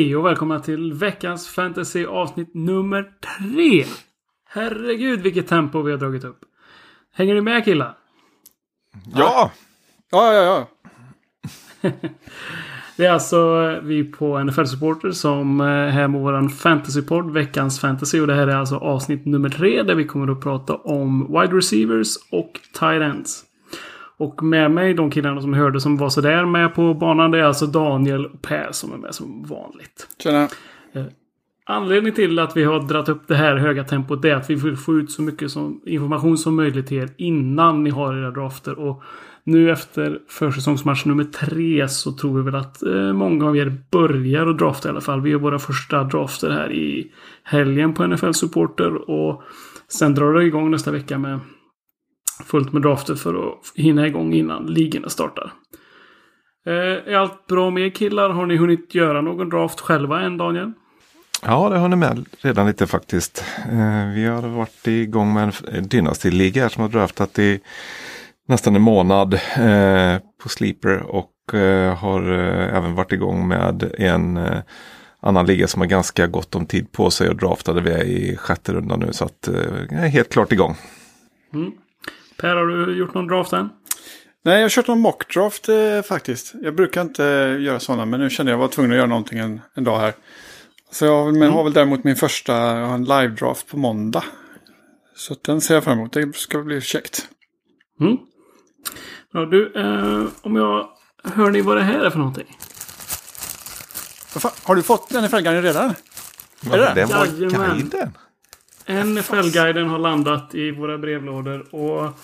Hej och välkomna till veckans fantasy avsnitt nummer tre. Herregud vilket tempo vi har dragit upp. Hänger ni med killar? Ja! Ja, ja, ja. Det är alltså vi på NFL Supporter som är här med våran fantasypodd, veckans fantasy. Och det här är alltså avsnitt nummer tre där vi kommer att prata om wide receivers och tight ends. Och med mig, de killarna som hörde som var sådär med på banan, det är alltså Daniel och Per som är med som vanligt. Tjena. Anledningen till att vi har dragit upp det här höga tempot är att vi vill få ut så mycket som, information som möjligt till er innan ni har era drafter. Och nu efter försäsongsmatch nummer tre så tror vi väl att eh, många av er börjar att drafta i alla fall. Vi gör våra första drafter här i helgen på NFL Supporter. Och sen drar det igång nästa vecka med fullt med drafter för att hinna igång innan ligorna startar. Eh, är allt bra med er killar? Har ni hunnit göra någon draft själva än Daniel? Ja, det har ni med redan lite faktiskt. Eh, vi har varit igång med en Dynasty-liga som har draftat i nästan en månad eh, på Sleeper och har även varit igång med en annan liga som har ganska gott om tid på sig och draftade vi i sjätte rundan nu så att jag är helt klart igång. Per, har du gjort någon draft än? Nej, jag har kört någon mockdraft eh, faktiskt. Jag brukar inte eh, göra sådana, men nu kände jag var tvungen att göra någonting en, en dag här. Så jag har, men har väl däremot min första jag har en live-draft på måndag. Så att den ser jag fram emot. Det ska bli käckt. Mm. Ja, du, eh, om jag... Hör ni vad det här är för någonting? Fan, har du fått NFL-guiden redan? Är det Den var Jajamän. guiden. NFL-guiden har landat i våra brevlådor. Och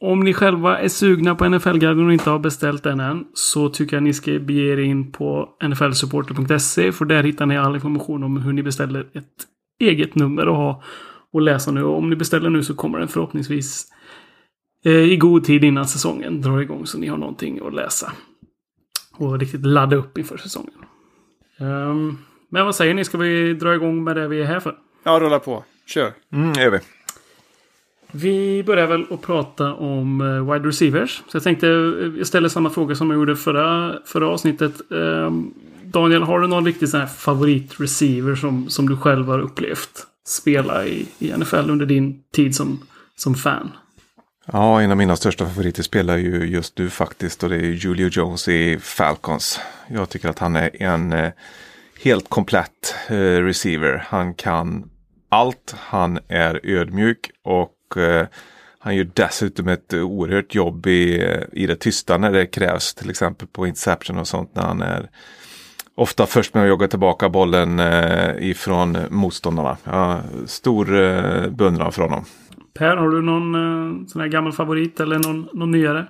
om ni själva är sugna på NFL-guiden och inte har beställt den än. Så tycker jag ni ska bege er in på nflsupporter.se. För där hittar ni all information om hur ni beställer ett eget nummer att ha och läsa nu. Och om ni beställer nu så kommer den förhoppningsvis eh, i god tid innan säsongen drar igång. Så ni har någonting att läsa. Och riktigt ladda upp inför säsongen. Ehm, men vad säger ni? Ska vi dra igång med det vi är här för? Ja, rulla på. Kör. Mm, gör vi. Vi börjar väl att prata om eh, wide receivers. Så jag tänkte eh, jag ställer samma fråga som jag gjorde förra, förra avsnittet. Ehm, Daniel, har du någon riktig sån här favoritreceiver som, som du själv har upplevt spela i, i NFL under din tid som, som fan? Ja, en av mina största favoriter spelar ju just nu faktiskt och det är Julio Jones i Falcons. Jag tycker att han är en eh, helt komplett eh, receiver. Han kan allt, han är ödmjuk och eh, han gör dessutom ett oerhört jobb i, i det tysta när det krävs. Till exempel på interception och sånt när han är ofta först med att jogga tillbaka bollen eh, ifrån motståndarna. Ja, stor eh, beundran för honom. Per, har du någon eh, sån här gammal favorit eller någon, någon nyare?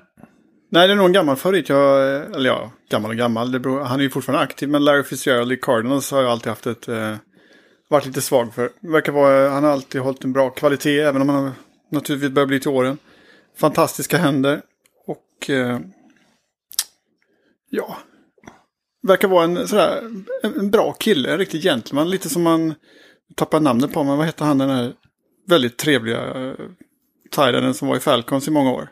Nej, det är nog en gammal favorit. Jag, eller ja, gammal och gammal. Det beror, han är ju fortfarande aktiv, men Larry Fitzgerald i Cardinals har jag alltid haft ett... Eh, varit lite svag för. Verkar vara, han har alltid hållit en bra kvalitet, även om han har, naturligtvis börjar bli till åren. Fantastiska händer. Och... Eh, ja. Verkar vara en, sådär, en, bra kille, en riktig gentleman. Lite som man tappar namnet på, men vad heter han den här väldigt trevliga eh, som var i Falcons i många år?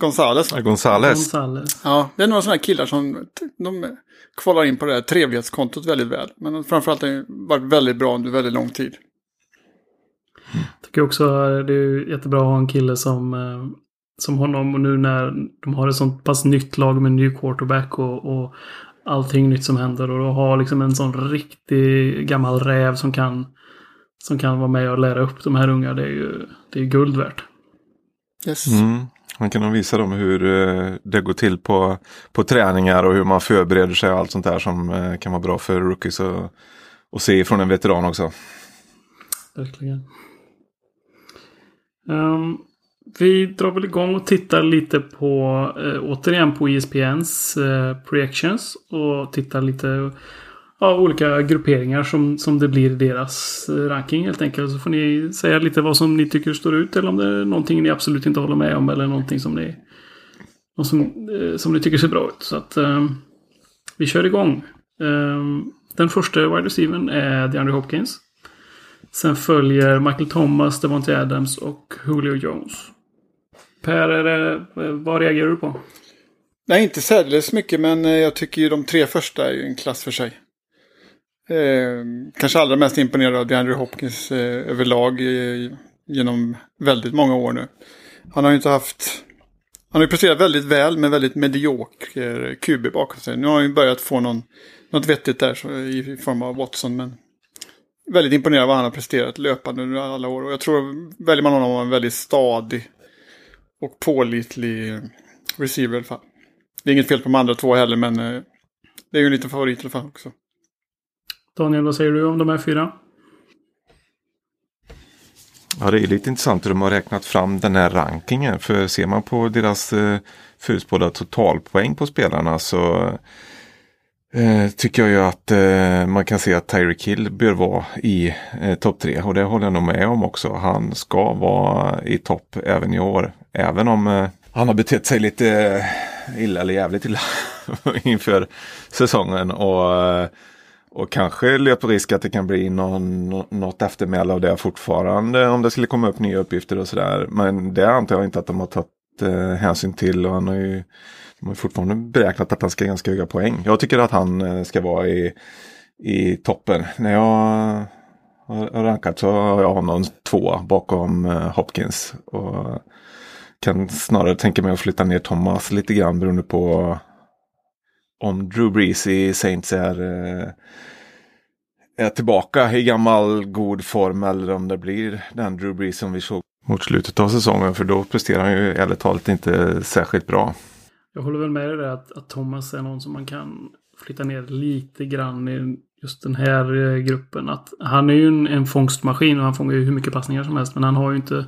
Gonzales va? Gonzales. Gonzales. Ja, det är några sådana här killar som de kvalar in på det här trevlighetskontot väldigt väl. Men framförallt har det varit väldigt bra under väldigt lång tid. Tycker också att det är jättebra att ha en kille som, eh, som honom. Och nu när de har ett sånt pass nytt lag med ny quarterback och, och allting nytt som händer. Och att ha liksom en sån riktig gammal räv som kan, som kan vara med och lära upp de här unga. Det är ju det är guld värt. Yes. Mm. Man kan nog visa dem hur eh, det går till på, på träningar och hur man förbereder sig och allt sånt där som eh, kan vara bra för rookies att och se från en veteran också. Verkligen. Um, vi drar väl igång och tittar lite på, uh, återigen på ESPNs uh, projections. Och tittar lite av olika grupperingar som, som det blir i deras eh, ranking helt enkelt. Så får ni säga lite vad som ni tycker står ut eller om det är någonting ni absolut inte håller med om eller någonting som ni, något som, eh, som ni tycker ser bra ut. Så att eh, vi kör igång. Eh, Den första wide receivern är DeAndre Hopkins. Sen följer Michael Thomas, Devontae Adams och Julio Jones. Per, är det, eh, vad reagerar du på? Nej, inte särdeles mycket, men jag tycker ju de tre första är ju en klass för sig. Eh, kanske allra mest imponerad av DeAndre Hopkins eh, överlag eh, genom väldigt många år nu. Han har ju inte haft... Han har ju presterat väldigt väl med väldigt medioker QB bakom sig. Nu har han ju börjat få någon, något vettigt där så, i form av Watson, men väldigt imponerad av vad han har presterat löpande under alla år. Och jag tror väljer man honom en väldigt stadig och pålitlig receiver i alla fall. Det är inget fel på de andra två heller, men eh, det är ju en liten favorit i alla fall också. Daniel, vad säger du om de här fyra? Ja, det är lite intressant hur de har räknat fram den här rankingen. För ser man på deras eh, förutspådda totalpoäng på spelarna så eh, tycker jag ju att eh, man kan se att Tyreek Hill bör vara i eh, topp tre. Och det håller jag nog med om också. Han ska vara i topp även i år. Även om eh, han har betett sig lite eh, illa eller jävligt illa inför säsongen. Och eh, och kanske löper risk att det kan bli någon, något eftermäle av det fortfarande om det skulle komma upp nya uppgifter och sådär. Men det antar jag inte att de har tagit eh, hänsyn till. Och han har ju, de har fortfarande beräknat att han ska ha ganska höga poäng. Jag tycker att han eh, ska vara i, i toppen. När jag har rankat så har jag honom två bakom eh, Hopkins. Och kan snarare tänka mig att flytta ner Thomas lite grann beroende på om Drew Brees i Saints är, eh, är tillbaka i gammal god form eller om det blir den Drew Brees som vi såg mot slutet av säsongen. För då presterar han ju ärligt talat inte särskilt bra. Jag håller väl med dig där att, att Thomas är någon som man kan flytta ner lite grann i just den här eh, gruppen. Att han är ju en, en fångstmaskin och han fångar ju hur mycket passningar som helst. Men han har ju inte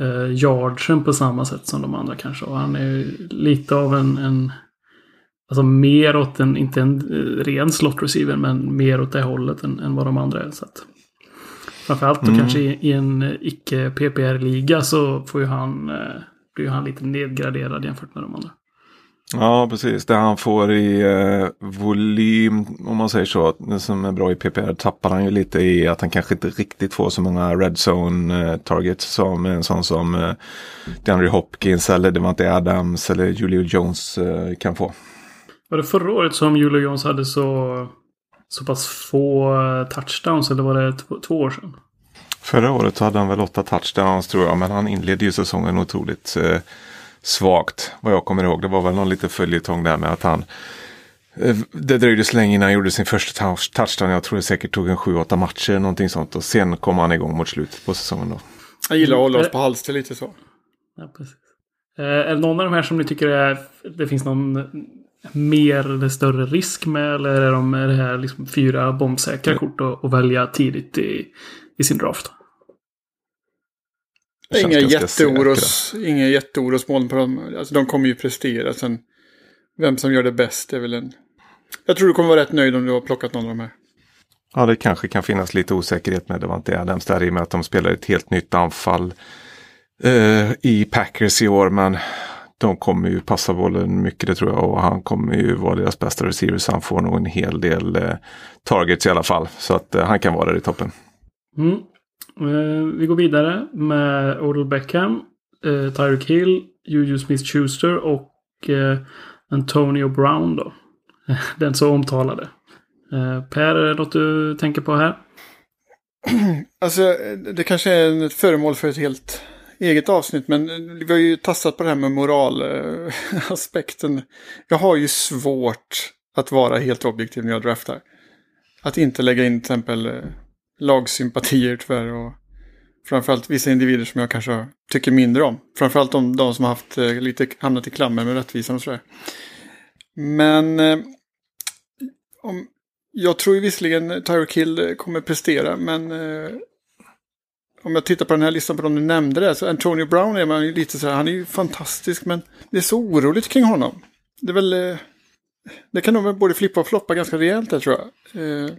eh, yardsen på samma sätt som de andra kanske. Och han är ju lite av en, en Alltså mer åt en, inte en eh, ren slot receiver, men mer åt det hållet än, än vad de andra är. Så att, framförallt då mm. kanske i, i en eh, icke PPR-liga så får ju han, eh, blir ju han lite nedgraderad jämfört med de andra. Ja, precis. Det han får i eh, volym, om man säger så, som är bra i PPR, tappar han ju lite i att han kanske inte riktigt får så många red zone eh, targets som en sån som eh, DeAndre Hopkins eller Devante Adams eller Julio Jones eh, kan få. Var det förra året som Julio Jones hade så, så pass få eh, touchdowns? Eller var det två, två år sedan? Förra året hade han väl åtta touchdowns tror jag. Men han inledde ju säsongen otroligt eh, svagt. Vad jag kommer ihåg. Det var väl någon liten följetong där med att han eh, det dröjde så länge innan han gjorde sin första touchdown. Jag tror det säkert tog en sju, åtta matcher, någonting sånt. Och sen kom han igång mot slutet på säsongen då. Jag gillar att hålla oss på halster lite så. Ja, precis. Eh, är det någon av de här som ni tycker är, det finns någon mer eller större risk med? Eller är, de, är det här liksom fyra bombsäkra mm. kort att, välja tidigt i, i sin draft? Inga jätteoros, inga jätteorosmoln på dem. Alltså, de kommer ju prestera. Sen, vem som gör det bäst är väl en... Jag tror du kommer vara rätt nöjd om du har plockat någon av de här. Ja, det kanske kan finnas lite osäkerhet med Devante Adams där i och med att de spelar ett helt nytt anfall eh, i Packers i år. Men de kommer ju passa bollen mycket det tror jag och han kommer ju vara deras bästa receiver så han får nog en hel del eh, targets i alla fall. Så att eh, han kan vara där i toppen. Mm. Eh, vi går vidare med Odell Beckham, eh, Tyreek Hill, Juju Smith-Schuster och eh, Antonio Brown då. Den så omtalade. Eh, per, är det något du tänker på här? Alltså, det kanske är ett föremål för ett helt eget avsnitt, men vi har ju tassat på det här med moralaspekten. Jag har ju svårt att vara helt objektiv när jag draftar. Att inte lägga in till exempel eh, lagsympatier tyvärr och framförallt vissa individer som jag kanske tycker mindre om. Framförallt de, de som har haft eh, lite hamnat i klammer med rättvisan och sådär. Men eh, om, jag tror ju visserligen Tyreek Hill kommer prestera, men om jag tittar på den här listan på de du nämnde där, så Antonio Brown är man ju lite så här, han är ju fantastisk, men det är så oroligt kring honom. Det är väl, eh, det kan nog både flippa och floppa ganska rejält där tror jag. Eh,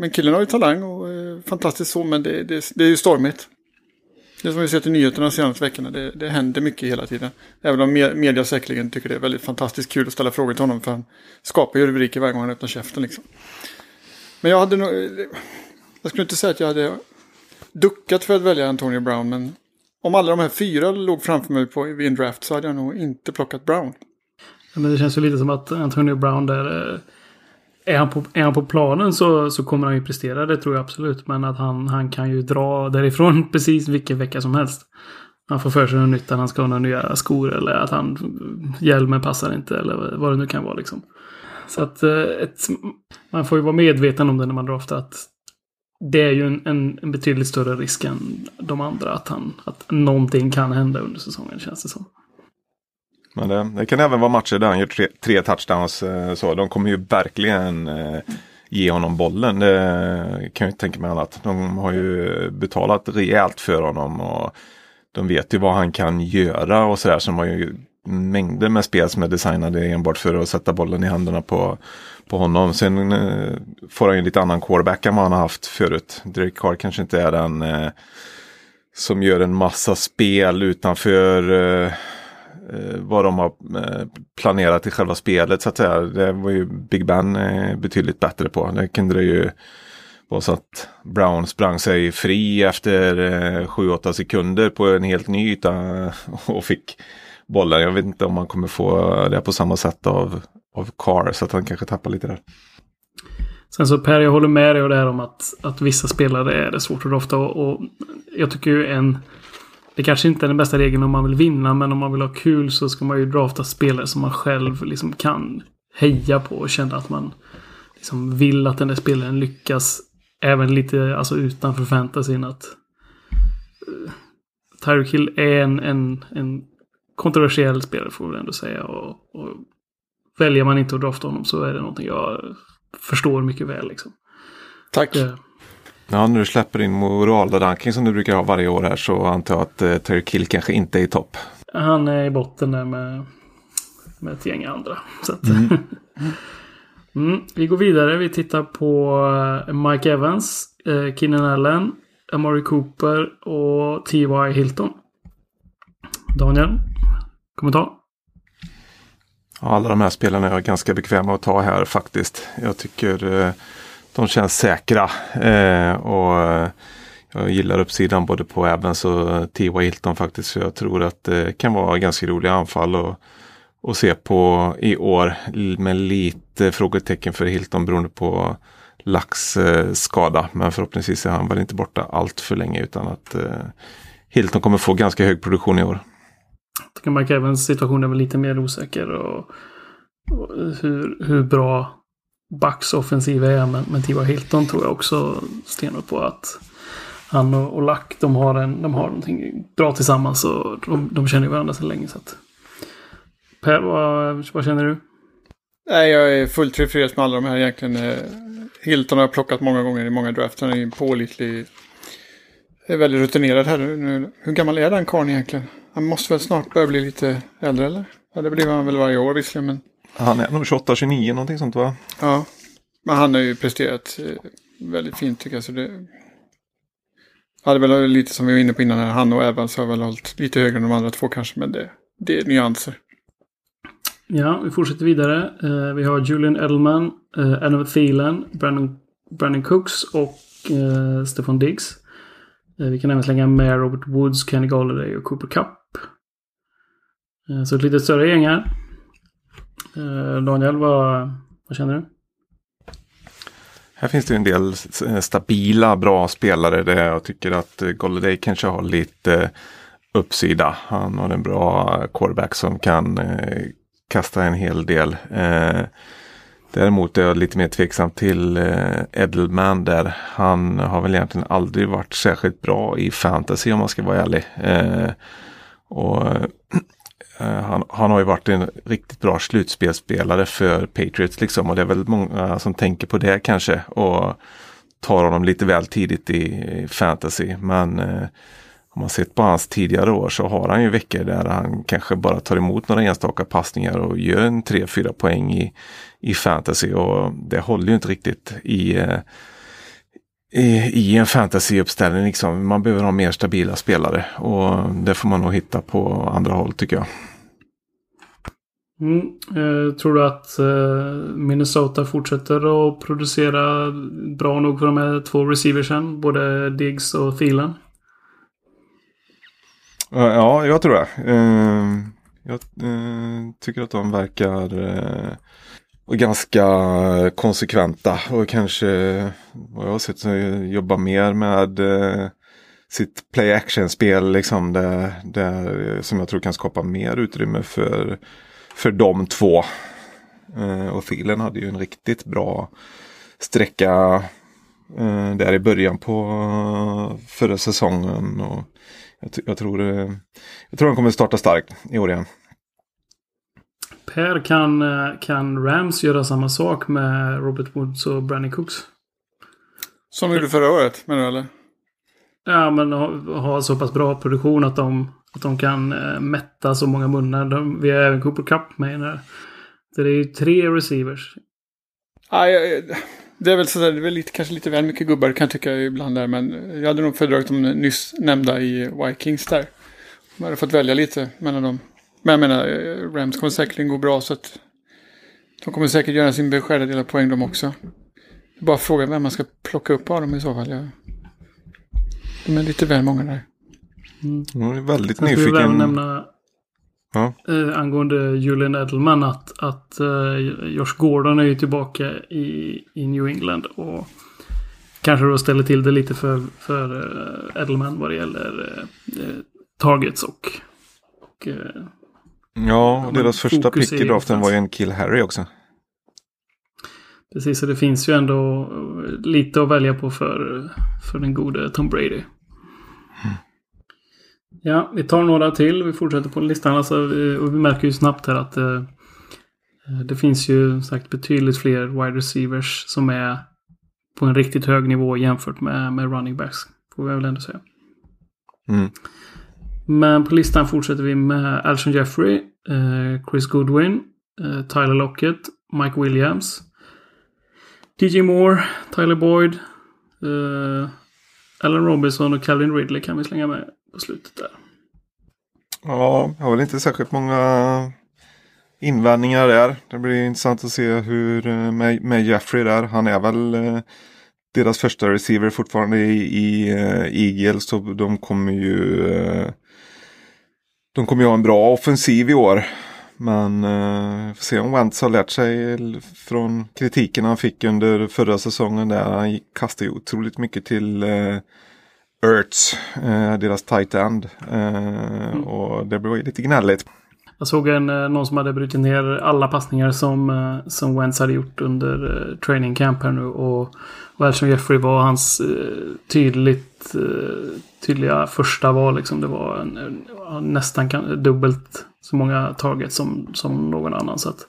men killen har ju talang och är fantastiskt så, men det, det, det är ju stormigt. Det som vi sett i nyheterna de senaste veckorna, det, det händer mycket hela tiden. Även om media säkerligen tycker det är väldigt fantastiskt kul att ställa frågor till honom, för han skapar ju rubriker varje gång han öppnar käften liksom. Men jag hade nog... Jag skulle inte säga att jag hade duckat för att välja Antonio Brown. Men om alla de här fyra låg framför mig på, vid en draft så hade jag nog inte plockat Brown. Men det känns ju lite som att Antonio Brown där... Eh, är han på, är han på planen så, så kommer han ju prestera, det tror jag absolut. Men att han, han kan ju dra därifrån precis vilken vecka som helst. Han får för sig något nytt, att han ska ha några nya skor eller att han... Hjälmen passar inte eller vad det nu kan vara liksom. Så att eh, ett, man får ju vara medveten om det när man draftar att det är ju en, en, en betydligt större risk än de andra att, han, att någonting kan hända under säsongen känns det som. Men det, det kan även vara matcher där han gör tre, tre touchdowns. Eh, så de kommer ju verkligen eh, ge honom bollen. Det kan jag inte tänka mig annat. De har ju betalat rejält för honom. och De vet ju vad han kan göra och sådär. Så de har ju mängder med spel som är designade enbart för att sätta bollen i händerna på, på honom. Sen eh, får han ju lite annan quarterback än vad han har haft förut. Derek Carr kanske inte är den eh, som gör en massa spel utanför eh, eh, vad de har eh, planerat i själva spelet så att säga. Det var ju Big Ben eh, betydligt bättre på. Det kunde det ju vara så att Brown sprang sig fri efter eh, 7-8 sekunder på en helt ny yta och fick bollen. Jag vet inte om man kommer få det på samma sätt av, av Carr så att han kanske tappar lite där. Sen så Per, jag håller med dig och det här om att, att vissa spelare är det svårt att drafta. Och, och jag tycker ju en... Det kanske inte är den bästa regeln om man vill vinna, men om man vill ha kul så ska man ju drafta spelare som man själv liksom kan heja på och känna att man liksom vill att den där spelaren lyckas. Även lite alltså utanför fantasyn att... Uh, Tyreek Hill är en, en, en kontroversiell spelare får vi ändå säga. Och, och väljer man inte att drafta honom så är det någonting jag förstår mycket väl. Liksom. Tack. Det, Ja, när du släpper din moralranking som du brukar ha varje år här så antar jag att eh, Terry Kill kanske inte är i topp. han är i botten där med, med ett gäng andra. Så att, mm, vi går vidare. Vi tittar på eh, Mike Evans, eh, Keenan Allen, Amari Cooper och T.Y. Hilton. Daniel, kommentar? Alla de här spelarna är jag ganska bekväma att ta här faktiskt. Jag tycker eh, de känns säkra. Eh, och eh, jag gillar uppsidan både på Evans och T.Y. Hilton faktiskt. För jag tror att det kan vara ganska roliga anfall och, och se på i år. Med lite frågetecken för Hilton beroende på Lax skada. Men förhoppningsvis är han väl inte borta allt för länge utan att Hilton kommer få ganska hög produktion i år. Jag tycker Mike Evans situation är väl lite mer osäker. Och, och hur, hur bra Bucks offensiv är. Men, men Tiva Hilton tror jag också stenhårt på att han och, och Lack de har, en, de har någonting bra tillsammans. Och de, de känner ju varandra så länge. Så att. Per, vad, vad känner du? Nej, jag är fullt tillfreds med alla de här egentligen. Eh, Hilton har jag plockat många gånger i många drafter. Han är en pålitlig. Är väldigt rutinerad här nu. Hur gammal är den karln egentligen? Han måste väl snart börja bli lite äldre eller? Ja, det blir han väl varje år visserligen. Men, Han är nog 28-29 någonting sånt va? ja. men han har ju presterat eh, väldigt fint tycker jag. Så det... Ja, det är väl lite som vi var inne på innan. Här. Han och Evans har väl hållit lite högre än de andra två kanske. Men det, det är nyanser. Ja, vi fortsätter vidare. Eh, vi har Julian Edelman, eh, Adam Thielen, Brandon, Brandon Cooks och eh, Stefan Diggs. Eh, vi kan även slänga med Robert Woods, Kenny Galladay och Cooper Cup. Eh, så ett lite större gäng här. Eh, Daniel, vad, vad känner du? Här finns det ju en del stabila, bra spelare där jag tycker att eh, Golladay kanske har lite uppsida. Han har en bra quarterback som kan kasta en hel del. Däremot är jag lite mer tveksam till Edelman där. Han har väl egentligen aldrig varit särskilt bra i fantasy om man ska vara ärlig. Och Eh, han, han har ju varit en riktigt bra slutspelsspelare för Patriots liksom och det är väl många som tänker på det kanske och tar honom lite väl tidigt i, i fantasy. Men eh, om man sett på hans tidigare år så har han ju veckor där han kanske bara tar emot några enstaka passningar och gör en 3-4 poäng i, i fantasy och det håller ju inte riktigt i eh, i, i en fantasyuppställning. Liksom. Man behöver ha mer stabila spelare och det får man nog hitta på andra håll tycker jag. Mm. Eh, tror du att eh, Minnesota fortsätter att producera bra nog för de här två receiversen? Både Diggs och Thielen? Ja, jag tror det. Eh, jag eh, tycker att de verkar eh, ganska konsekventa och kanske vad jag har sett jobba mer med eh, sitt play action-spel liksom där, där, som jag tror kan skapa mer utrymme för, för de två. Eh, och Thielen hade ju en riktigt bra sträcka eh, där i början på förra säsongen. Och jag, jag, tror, eh, jag tror han kommer starta starkt i år igen. Per, kan, eh, kan Rams göra samma sak med Robert Woods och Branny Cooks? Som de gjorde förra året, menar du eller? Ja, men ha, ha så pass bra produktion att de, att de kan eh, mätta så många munnar. De, vi har även Cooper Cup med i den här. Så det är ju tre receivers. Ja, det är väl sådär, det är väl lite, kanske lite väl mycket gubbar kan jag tycka ibland där. Men jag hade nog föredragit de nyss nämnda i Vikings där. Man hade fått välja lite mellan dem. Men jag menar, eh, Rams kommer säkerligen gå bra så att de kommer säkert göra sin beskärda del av poäng de också. Bara fråga vem man ska plocka upp av dem i så fall. Jag, de är lite väl många där. Mm. Jag är väldigt nyfiken. Jag nämna ja. eh, angående Julian Edelman att, att eh, Josh Gordon är ju tillbaka i, i New England. Och kanske då ställer till det lite för, för eh, Edelman vad det gäller eh, eh targets och, och eh, Ja, och deras första pick i draften var ju en Kill Harry också. Precis, så det finns ju ändå lite att välja på för, för den gode Tom Brady. Ja, vi tar några till. Vi fortsätter på listan. Alltså, och vi märker ju snabbt här att eh, det finns ju sagt betydligt fler wide receivers som är på en riktigt hög nivå jämfört med, med running backs. Får vi väl ändå säga. Mm. Men på listan fortsätter vi med Alshon Jeffrey, eh, Chris Goodwin, eh, Tyler Lockett, Mike Williams, DJ Moore, Tyler Boyd, eh, Allen Robinson och Calvin Ridley kan vi slänga med på slutet där. Ja, jag har väl inte särskilt många invändningar där. Det blir intressant att se hur eh, med, med Jeffrey där. Han är väl eh, deras första receiver fortfarande i, i eh, Eagles. Så de kommer ju de kommer ju ha en bra offensiv i år. Men vi får se om Wentz har lärt sig från kritiken han fick under förra säsongen. Där han kastade ju otroligt mycket till eh, Ertz, uh, deras tight end. Uh, mm. Och det blev lite gnälligt. Jag såg en, någon som hade brutit ner alla passningar som, som Wentz hade gjort under training camp här nu. Och, och Alshon Jeffrey var hans tydligt tydliga första val. Liksom. Det var en, en, nästan kan, dubbelt så många targets som, som någon annan. Så att,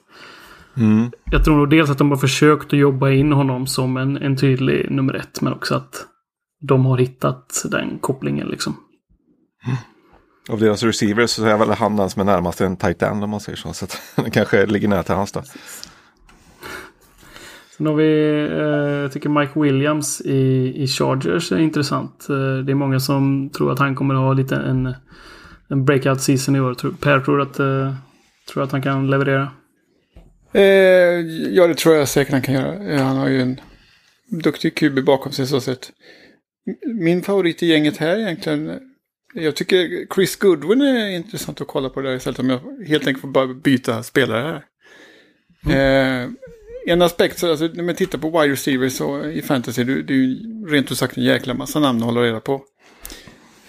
mm. Jag tror nog dels att de har försökt att jobba in honom som en, en tydlig nummer ett. Men också att de har hittat den kopplingen liksom. Mm. Av deras receivers så är väl han den som är närmast en tight end om man säger så. Så att det kanske ligger nära till hans då. Sen har vi, eh, jag tycker Mike Williams i, i Chargers är intressant. Eh, det är många som tror att han kommer att ha lite en, en breakout season i år. Per tror att, eh, tror att han kan leverera? Eh, ja, det tror jag säkert han kan göra. Han har ju en duktig QB bakom sig så sett. Min favorit i gänget här egentligen. Jag tycker Chris Goodwin är intressant att kolla på där istället om jag helt enkelt får bara byta spelare här. Mm. Eh, en aspekt, så, alltså, när man tittar på wide receivers och i fantasy, det, det är ju rent ut sagt en jäkla massa namn att hålla reda på.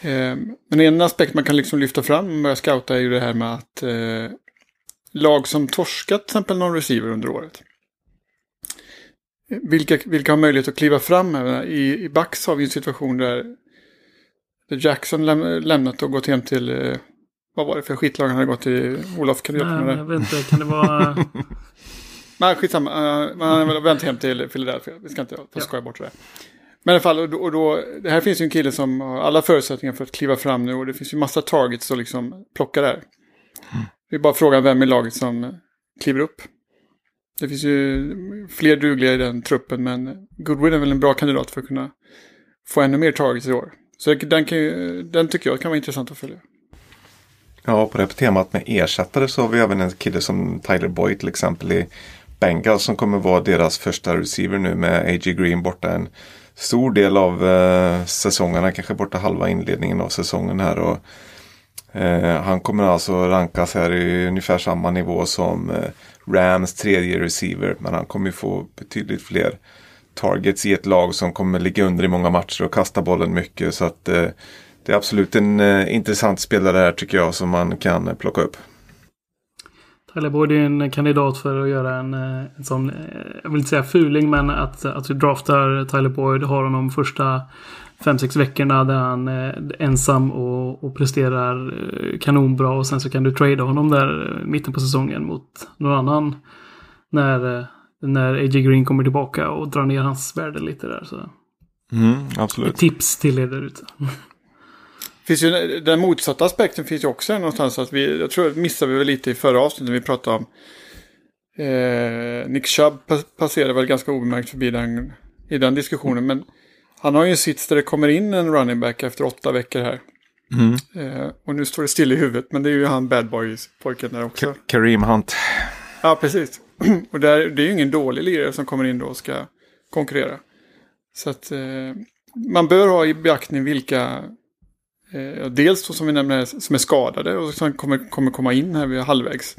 Eh, men en aspekt man kan liksom lyfta fram och börja scouta är ju det här med att eh, lag som torskat till exempel någon receiver under året. Vilka, vilka har möjlighet att kliva fram? I, I Bucks har vi en situation där, där Jackson läm, lämnat och gått hem till, eh, vad var det för skitlag han hade gått till? Olof, kan du hjälpa mig Jag vet inte, kan det vara... Men skitsamma, uh, man har väl vänt hem till Philadelphia. Vi ska inte få skoja bort det. Men i alla fall, och då, och då, det här finns ju en kille som har alla förutsättningar för att kliva fram nu och det finns ju massa targets att liksom plocka där. Mm. Det är bara frågan vem i laget som kliver upp. Det finns ju fler dugliga i den truppen men Goodwin är väl en bra kandidat för att kunna få ännu mer targets i år. Så den, kan ju, den tycker jag kan vara intressant att följa. Ja, på det här temat med ersättare så har vi även en kille som Tyler Boyd till exempel i Bengals som kommer vara deras första receiver nu med A.J. Green borta en stor del av eh, säsongerna, kanske borta halva inledningen av säsongen här. Och, eh, han kommer alltså rankas här i ungefär samma nivå som eh, Rams tredje receiver. Men han kommer ju få betydligt fler targets i ett lag som kommer ligga under i många matcher och kasta bollen mycket. Så att eh, det är absolut en eh, intressant spelare här tycker jag som man kan eh, plocka upp. Tyler Boyd är en kandidat för att göra en, eh, en sån, eh, jag vill inte säga fuling, men att, att vi draftar Tyler Boyd, har honom första 5-6 veckorna där han är ensam och, och presterar kanonbra och sen så kan du trada honom där mitten på säsongen mot någon annan. När, när AJ Green kommer tillbaka och drar ner hans värde lite där. Så. Mm, absolut. Ett tips till er där ute. Finns ju, den motsatta aspekten finns ju också någonstans. Att vi, jag tror missade vi väl lite i förra avsnittet när vi pratade om eh, Nick Chubb passerade väl ganska obemärkt förbi den, i den diskussionen. Men han har ju en sits där det kommer in en running back efter åtta veckor här. Mm. Eh, och nu står det still i huvudet, men det är ju han bad boy-pojken där också. Ka Kareem Hunt. Ja, precis. och där, det är ju ingen dålig lirare som kommer in då och ska konkurrera. Så att eh, man bör ha i beaktning vilka Eh, dels då som vi nämnde som är skadade och som kommer, kommer komma in här vid halvvägs.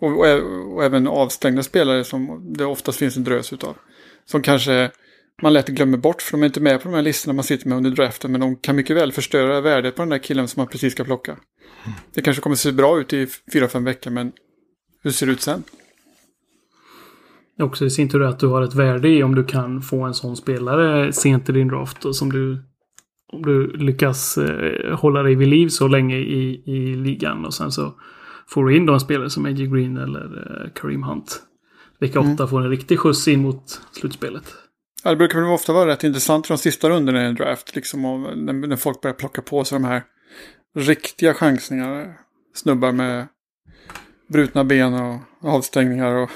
Och, och, och, även avstängda spelare som det oftast finns en drös utav. Som kanske man lätt glömmer bort för de är inte med på de här listorna man sitter med under draften. Men de kan mycket väl förstöra värdet på den där killen som man precis ska plocka. Det kanske kommer se bra ut i fyra fem veckor men hur ser det ut sen? Också i sin tur att du har ett värde i om du kan få en sån spelare sent i din draft och som du om du lyckas eh, hålla dig vid liv så länge i, i ligan och sen så får du in då en spelare som A.J. Green eller eh, Kareem Hunt. Vecka mm. 8 får en riktig skjuts in mot slutspelet. Ja, det brukar väl ofta vara rätt intressant i de sista rundorna i en draft. Liksom, och när, när folk börjar plocka på sig de här riktiga chansningarna. Snubbar med brutna ben och avstängningar och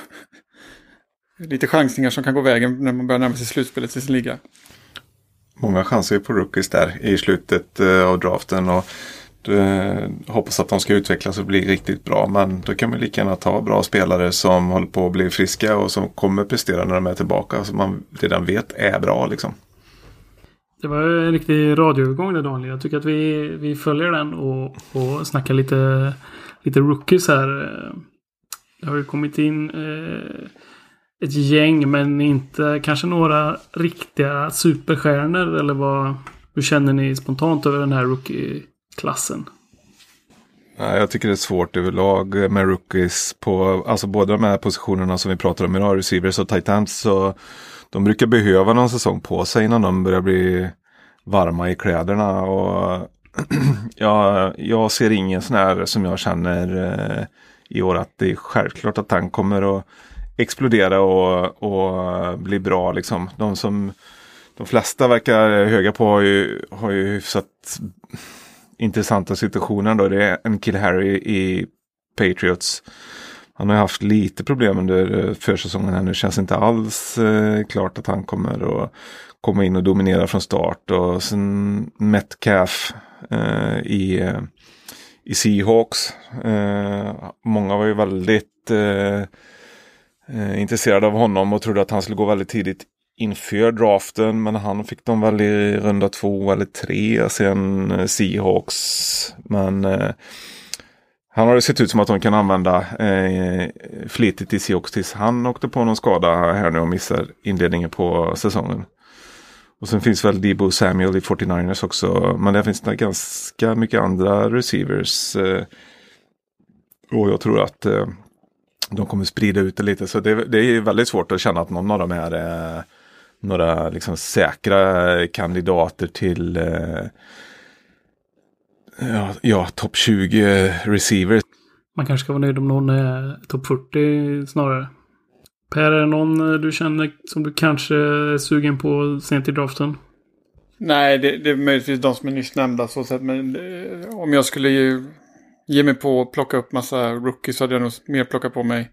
lite chansningar som kan gå vägen när man börjar närma sig slutspelet i sin liga många chanser på rookies där i slutet eh, av draften. Och eh, hoppas att de ska utvecklas och bli riktigt bra. Men då kan man lika gärna ta bra spelare som håller på att bli friska och som kommer prestera när de är tillbaka. Som man redan vet är bra liksom. Det var en riktig radioövergång där Daniel. Jag tycker att vi, vi följer den och, och snackar lite, lite rookies här. Det har ju kommit in eh, ett gäng men inte kanske några riktiga superstjärnor eller vad? Hur känner ni spontant över den här rookie klassen? jag tycker det är svårt överlag med rookies på alltså båda de här positionerna som vi pratar om idag, receivers och tight ends. Så de brukar behöva någon säsong på sig innan de börjar bli varma i kläderna. Och ja, jag ser ingen sån här som jag känner eh, i år att det är självklart att han kommer att explodera och, och bli bra. Liksom. De som de flesta verkar höga på har ju, har ju hyfsat intressanta situationen Då. Det är en kill Harry i Patriots. Han har haft lite problem under eh, försäsongen här nu. Känns inte alls eh, klart att han kommer att komma in och dominera från start. Och sen Metcalf eh, i, eh, i Seahawks. Eh, många var ju väldigt eh, eh, intresserade av honom och trodde att han skulle gå väldigt tidigt inför draften. Men han fick dem väl i runda två eller tre sen eh, Seahawks. Men eh, han har det sett ut som att de kan använda eh, flitigt i Seahawks tills han åkte på någon skada här nu och missar inledningen på säsongen. Och sen finns väl Debo Samuel i 49ers också. Men det finns det ganska mycket andra receivers. Eh, och jag tror att eh, de kommer sprida ut det lite. Så det, det är väldigt svårt att känna att någon av dem är eh, några liksom säkra kandidater till eh, ja, ja topp 20 receivers. Man kanske ska vara nöjd om någon är topp 40 snarare. Per, är det någon du känner som du kanske är sugen på sent i draften? Nej, det, det är möjligtvis de som är nyss nämnda så sätt. Men eh, om jag skulle ju ge mig på att plocka upp massa rookies så hade jag nog mer plockat på mig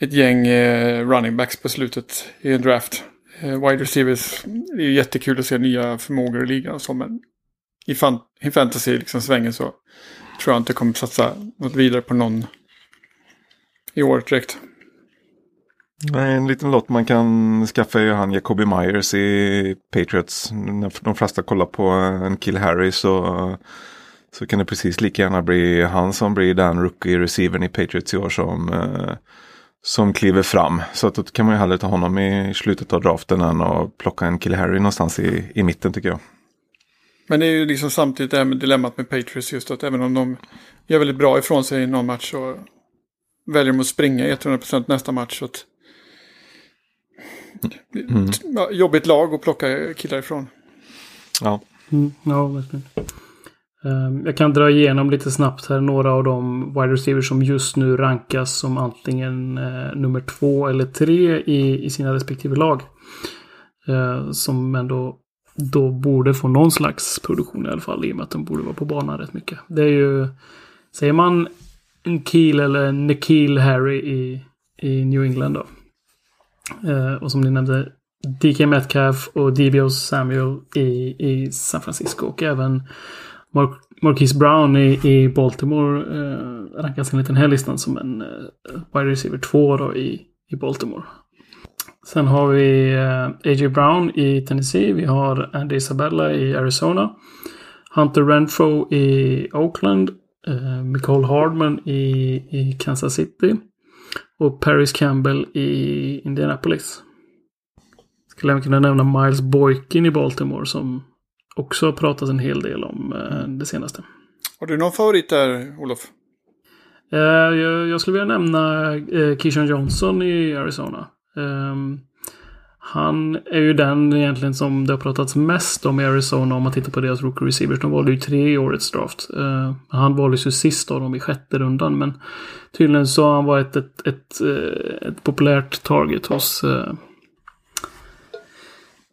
ett gäng eh, running backs på slutet i en draft. Eh, wide receivers, det är jättekul att se nya förmågor i ligan. Så, men i, fan, i fantasy liksom svängen så tror jag inte kommer satsa något vidare på någon i år direkt. Nej, en liten lott man kan skaffa är ju han Jacobi Myers i Patriots. När de flesta kollar på en Kill Harry så, så kan det precis lika gärna bli han som blir den rookie receivern i Patriots i år som, eh, som kliver fram. Så att då kan man ju hellre ta honom i slutet av draften än att plocka en Kill Harry någonstans i, i mitten tycker jag. Men det är ju liksom samtidigt det här med dilemmat med Patriots just att även om de gör väldigt bra ifrån sig i någon match så väljer de att springa 100% nästa match. Så att... Mm. Jobbigt lag att plocka killar ifrån. Ja. Mm, ja, verkligen. Ehm, jag kan dra igenom lite snabbt här några av de wide receivers som just nu rankas som antingen eh, nummer två eller tre i, i sina respektive lag. Ehm, som ändå då borde få någon slags produktion i alla fall i och med att de borde vara på banan rätt mycket. Det är ju, säger man en Keel eller Nikhil Harry i, i New England då. Eh, och som ni nämnde DK Metcalf och DBO Samuel i, i San Francisco och även Mar Marquise Brown i, i Baltimore eh, rankas enligt den här listan som en eh, wide receiver 2 då i, i Baltimore. Sen har vi eh, A.J. Brown i Tennessee. Vi har Andy Isabella i Arizona. Hunter Renfro i Oakland. Eh, Nicole Hardman i, i Kansas City. Och Paris Campbell i Indianapolis. Skulle även kunna nämna Miles Boykin i Baltimore som också pratat en hel del om eh, det senaste. Har du någon favorit där, Olof? Eh, jag, skulle vilja nämna eh, Keyshawn Johnson i Arizona. Ehm, han är ju den egentligen som det har pratats mest om i Arizona om man tittar på deras rookie receivers. De valde ju tre i årets draft. Eh, han valdes ju sist av dem i sjätte rundan. Men tydligen så har han varit ett, ett, eh, ett populärt target hos eh,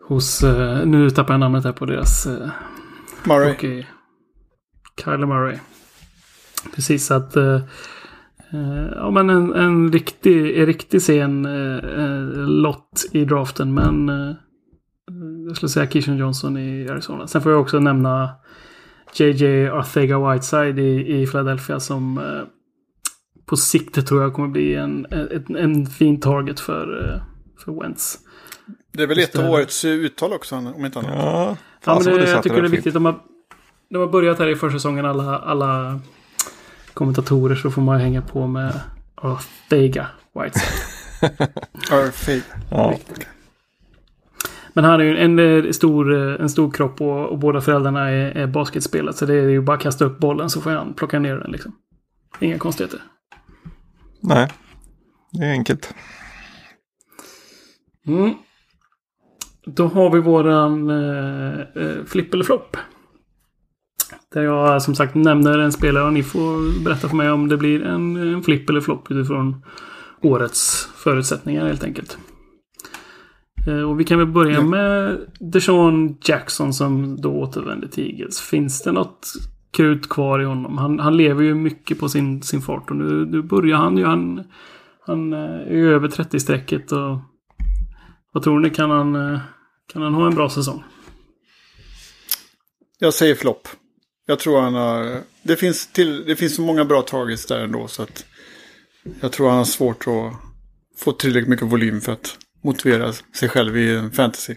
Hos, eh, nu tappar jag namnet här på deras eh, Murray. Rookie. Kyler Murray. Precis så att eh, ja, men en, en riktig, en riktig sen lott i draften. Men jag skulle säga Keyshawn Johnson i Arizona. Sen får jag också nämna JJ Arthega Whiteside i, i Philadelphia som på sikt tror jag kommer bli en, en, en fin target för, för Wentz. Det är väl ett av årets uttal också, om inte annat. Ja, Ja, men vad det, jag tycker det är viktigt. De har, de har börjat här i försäsongen alla, alla kommentatorer så får man hänga på med Ortega Whiteside. Fake. Ja. Men han är ju en, en, stor, en stor kropp och, och båda föräldrarna är, är basketspelare. Så det är ju bara att kasta upp bollen så får han plocka ner den liksom. Inga konstigheter. Nej, det är enkelt. Mm. Då har vi våran eh, eh, flipp eller flopp. Där jag som sagt nämner en spelare och ni får berätta för mig om det blir en, en flipp eller flopp utifrån årets förutsättningar helt enkelt. Eh, och vi kan väl börja Ja. med Deshaun Jackson som då återvänder till Eagles. Finns det något krut kvar i honom? Han, han lever ju mycket på sin, sin fart och nu, nu börjar han ju. Han, han eh, är ju över 30-strecket och vad tror ni? Kan han, eh, kan han ha en bra säsong? Jag säger flopp. Jag tror han har... Det finns, till, det finns så många bra targets där ändå så att... Jag tror han har svårt att få tillräckligt mycket volym för att motivera sig själv i en fantasy.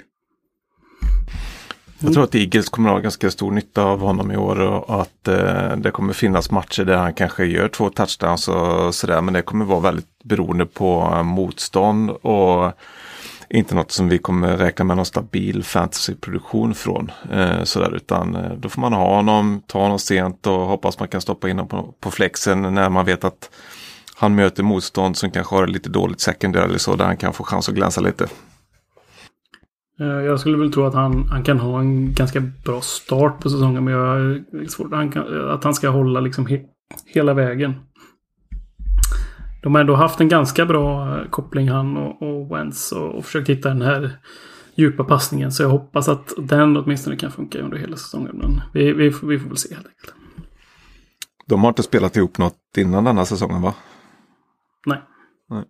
Jag tror att Eagles kommer att ha ganska stor nytta av honom i år och att eh, det kommer finnas matcher där han kanske gör två touchdowns och sådär. Men det kommer vara väldigt beroende på eh, motstånd och inte något som vi kommer räkna med någon stabil fantasyproduktion från. Eh, sådär, utan eh, då får man ha honom, ta honom sent och hoppas man kan stoppa in honom på, på flexen när man vet att han möter motstånd som kanske har lite dåligt secondary eller så där han kan få chans att glänsa lite. Eh, jag skulle väl tro att han, han kan ha en ganska bra start på säsongen. Men jag är svårt han kan, att han ska hålla liksom he, hela vägen. De har ändå haft en ganska bra eh, koppling han och, och Wentz och, och försökt hitta den här djupa passningen. Så jag hoppas att den åtminstone kan funka under hela säsongen. Men vi, vi, får- vi får väl se helt enkelt. De har inte spelat ihop något innan denna säsongen va? Nej. Nej.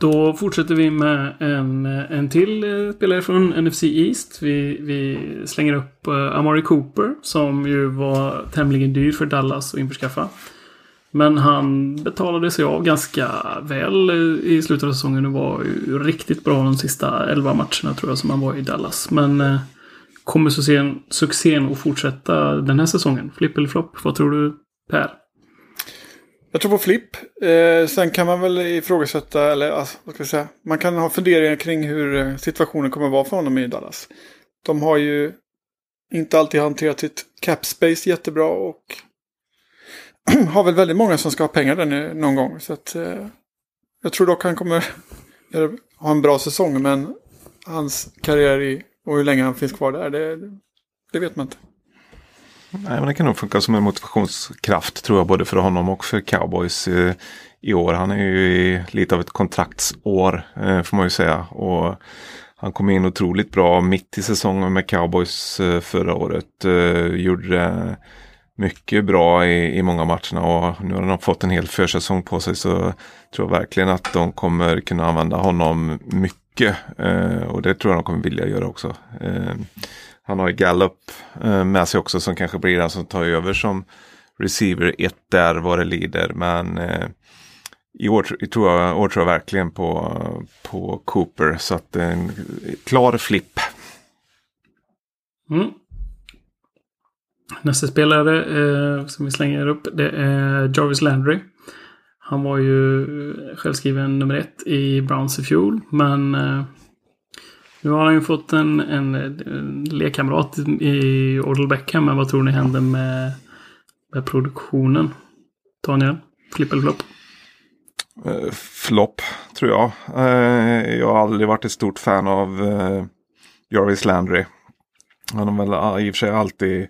Då fortsätter vi med en, en till eh, spelare från NFC East. Vi, vi slänger upp uh, Amari Cooper som ju var tämligen dyr för Dallas att införskaffa. Men han betalade sig av ganska väl i slutet av säsongen och var ju riktigt bra de sista 11 matcherna tror jag som han var i Dallas. Men eh, kommer succén, succén att fortsätta den här säsongen? Flipp eller flopp? Vad tror du Per? Jag tror på flipp. Eh, sen kan man väl ifrågasätta, eller alltså, vad ska jag säga, man kan ha funderingar kring hur eh, situationen kommer att vara för honom i Dallas. De har ju inte alltid hanterat sitt cap space jättebra och har väl väldigt många som ska ha pengar där någon gång. Så att, eh, jag tror dock han kommer ha en bra säsong, men hans karriär i, och hur länge han finns kvar där, det, det vet man inte. Nej, men det kan nog funka som en motivationskraft tror jag både för honom och för cowboys eh, i år. Han är ju i lite av ett kontraktsår eh, får man ju säga. Och han kom in otroligt bra mitt i säsongen med cowboys eh, förra året. Eh, gjorde mycket bra i, i många matcherna och nu har de fått en hel försäsong på sig så tror jag verkligen att de kommer kunna använda honom mycket. Eh, och det tror jag de kommer vilja göra också. Eh, han har ju Gallup eh, med sig också som kanske blir den som tar över som receiver ett där vad det lider. Men eh, i år, tror jag, år tror jag verkligen på, på Cooper. Så att eh, en klar flipp. Mm. Nästa spelare eh, som vi slänger upp det är Jarvis Landry. Han var ju eh, självskriven nummer ett i Browns i fjol. Men eh, nu har han ju fått en, en, en lekkamrat i Odell Beckham. Men vad tror ni händer med, med produktionen? Daniel? Flipp eller flopp? Uh, flopp, tror jag. Uh, jag har aldrig varit ett stort fan av uh, Jarvis Landry. Han har väl ah, i och för sig alltid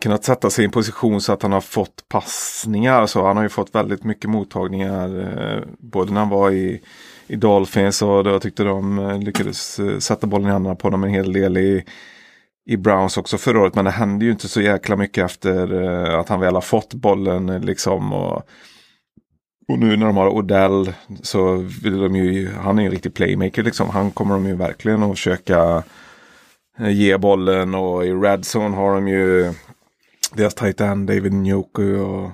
kunnat sätta sig i en position så att han har fått passningar. Så han har ju fått väldigt mycket mottagningar. Eh, både när han var i i Dolphins och jag tyckte de eh, lyckades eh, sätta bollen i händerna på honom en hel del i, i Browns också förra året. Men det hände ju inte så jäkla mycket efter att han väl har fått bollen liksom. Och, och nu när de har Odell så vill de ju, han är ju en riktig playmaker liksom. Han kommer de ju verkligen att försöka ge bollen och i Redzone har de ju deras tight end David Njoku och,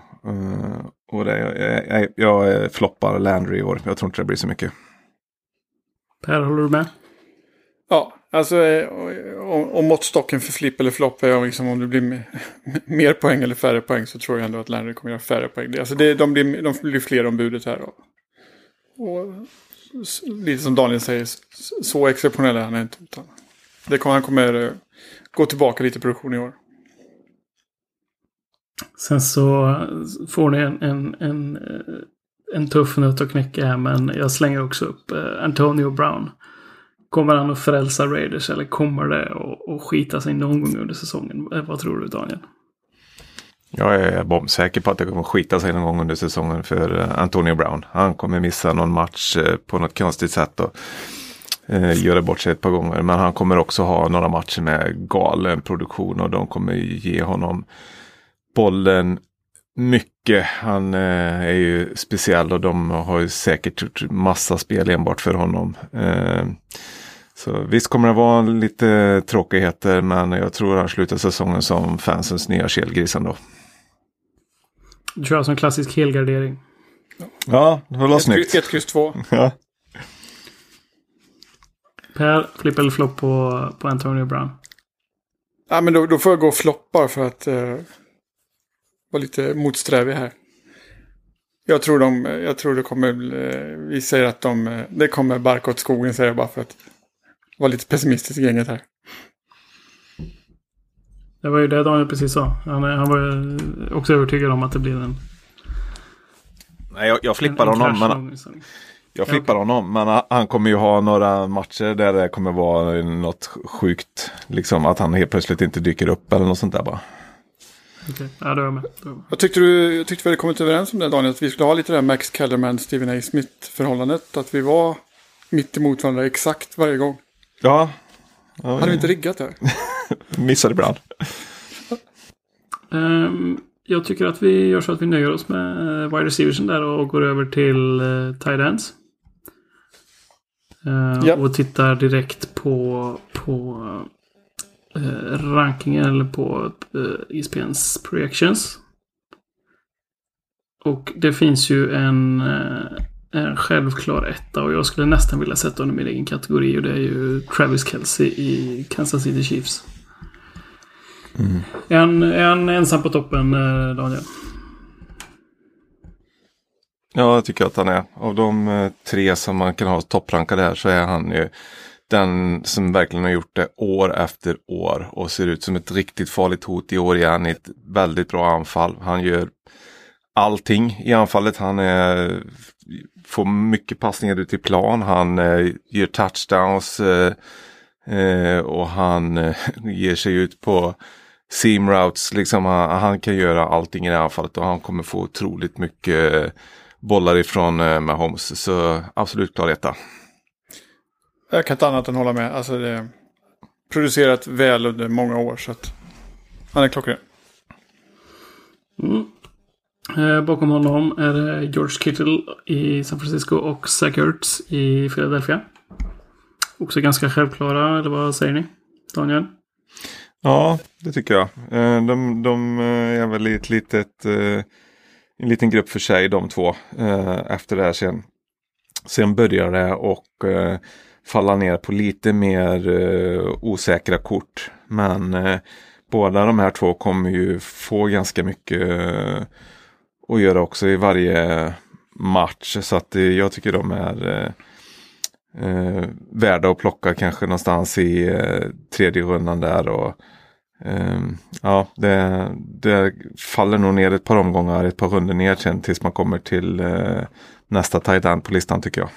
och det, jag, jag, jag floppar Landry i år. Jag tror inte det blir så mycket. Per, håller du med? Ja, alltså eh, om måttstocken för flipp eller flopp är liksom om det blir mer poäng eller färre poäng så tror jag ändå att Landry kommer göra färre poäng. Alltså det, de, blir, de blir fler om budet här. Och, och lite som Daniel säger, så exceptionell är han inte. Utan det kommer, han kommer eh, gå tillbaka lite i produktion i år. Sen så får ni en, en, en, eh, en tuff nöt att knäcka här, men jag slänger också upp eh, Antonio Brown. Kommer han att frälsa Raiders eller kommer det att skita sig någon gång under säsongen? Eh, vad tror du Daniel? Jag är bombsäker på att det kommer skita sig någon gång under säsongen för Antonio Brown. Han kommer missa någon match på något konstigt sätt och göra bort sig ett par gånger. Men han kommer också ha några matcher med galen produktion och de kommer ge honom bollen mycket. Han eh, är ju speciell och de har ju säkert gjort massa spel enbart för honom. Eh, så visst kommer det vara lite tråkigheter men jag tror han slutar säsongen som fansens nya kelgris ändå. Du kör som klassisk helgardering. Ja, det var snyggt. 1, kryss 2. Ja. Per, flipp eller flopp på, på Antonio Brown? Ja, men då, då får jag gå floppar för att eh, vara lite motsträvig här. Jag tror, de, jag tror det kommer, vi säger att de, det kommer barka åt skogen säger jag bara för att vara lite pessimistisk i gänget här. Det var ju det Daniel precis sa. Han, han var också övertygad om att det blir en... Nej, jag, jag flippar en, en honom. Men, jag flippar ja, okay. honom. Men han kommer ju ha några matcher där det kommer vara något sjukt. Liksom att han helt plötsligt inte dyker upp eller något sånt där bara. Okay. Ja, det var med. Jag tyckte, du, jag tyckte vi hade kommit överens om det Daniel, att vi skulle ha lite det här Max Kellerman, Steven A. Smith-förhållandet. Att vi var mitt emot varandra exakt varje gång. Ja. ja Hade vi inte riggat det? Missade ibland. Um, jag tycker att vi gör så att vi nöjer oss med uh, wide receiversen där och går över till uh, tight ends. Eh, Ja. Och tittar direkt på, på eh, rankingen eller på eh, ESPNs projections. Och det finns ju en, eh, en självklar etta och jag skulle nästan vilja sätta honom i min egen kategori och det är ju Travis Kelce i Kansas City Chiefs. Är han, är han ensam på toppen, eh, Daniel? Ja, jag tycker att han är. Av de eh, tre som man kan ha topprankade här så är han ju den som verkligen har gjort det år efter år och ser ut som ett riktigt farligt hot i år igen i ett väldigt bra anfall. Han gör allting i anfallet. Han är, får mycket passningar ut i plan. Han eh, gör touchdowns eh, eh och han eh, ger sig ut på seam routes. Liksom, han, han kan göra allting i det anfallet och han kommer få otroligt mycket bollar ifrån eh, Mahomes. Så absolut klar etta. Jag kan inte annat än hålla med. Alltså det är producerat väl under många år så att han är klockren. Mm. Eh, bakom honom är det George Kittle i San Francisco och Zach Ertz i Philadelphia. Också ganska självklara, eller vad säger ni? Daniel? Ja, det tycker jag. Eh, De, de eh, är väl i ett litet, eh, en liten grupp för sig de två efter det här sen. Sen börjar det och falla ner på lite mer eh, osäkra kort. Men eh, båda de här två kommer ju få ganska mycket eh, att göra också i varje match. Så att eh, jag tycker de är eh, eh, värda att plocka kanske någonstans i eh, tredje rundan där. Och, eh, ja, det, det faller nog ner ett par omgångar, ett par runder ner sen tills man kommer till eh, nästa tight end på listan tycker jag.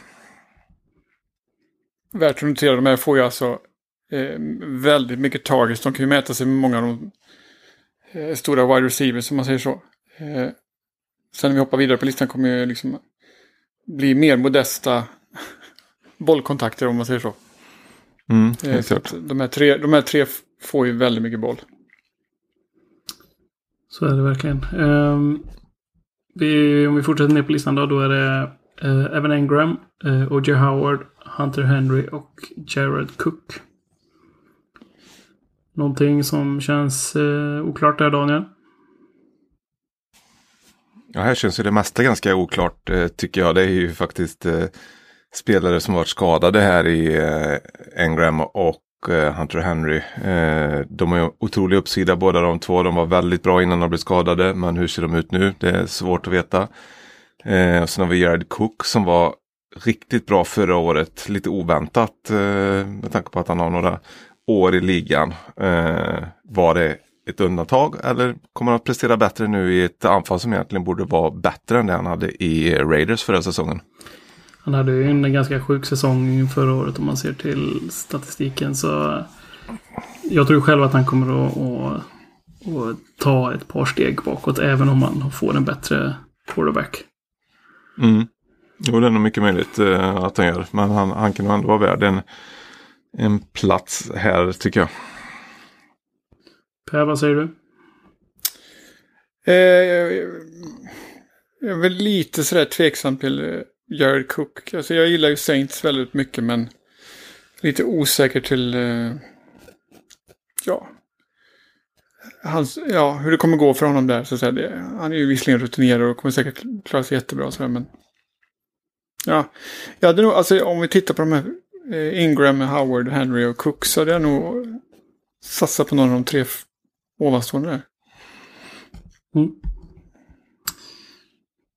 Värt att notera, de här får ju alltså eh, väldigt mycket targets. De kan ju mäta sig med många av de eh, stora wide receivers som man säger så. Eh, sen när vi hoppar vidare på listan kommer ju liksom bli mer modesta bollkontakter om man säger så. Mm, Eh, så de, här tre, de här tre får ju väldigt mycket boll. Så är det verkligen. Ehm, vi, om vi fortsätter ner på listan då, då är det eh, Evan Engram, eh, O.J. Howard, Hunter Henry och Jared Cook. Någonting som känns eh, oklart där, Daniel? Ja, här känns ju det mesta ganska oklart eh, tycker jag. Det är ju faktiskt eh, spelare som varit skadade här i eh, Engram och eh, Hunter Henry. Eh, de har ju otrolig uppsida båda de två. De var väldigt bra innan de blev skadade. Men hur ser de ut nu? Det är svårt att veta. Eh, och sen har vi Jared Cook som var riktigt bra förra året. Lite oväntat eh, med tanke på att han har några år i ligan. Eh, var det ett undantag eller kommer han att prestera bättre nu i ett anfall som egentligen borde vara bättre än det han hade i Raiders förra säsongen? Han hade ju en ganska sjuk säsong förra året om man ser till statistiken. Så jag tror själv att han kommer att, att, att ta ett par steg bakåt även om han får en bättre quarterback. Mm. Jo, det är nog mycket möjligt eh, att han gör. Men han, han kan nog ändå vara värd en, en plats här tycker jag. Per, vad säger du? Eh, jag, jag är väl lite sådär tveksam till eh, Jared Cook. Alltså jag gillar ju Saints väldigt mycket men lite osäker till eh, ja, hans, ja, hur det kommer gå för honom där. Så att säga. Det, han är ju visserligen rutinerad och kommer säkert klara sig jättebra. Så här, men ja, jag hade nog, alltså om vi tittar på de här eh, Ingram, Howard, Henry och Cook så hade jag nog satsat på någon av de tre ovanstående där. Mm.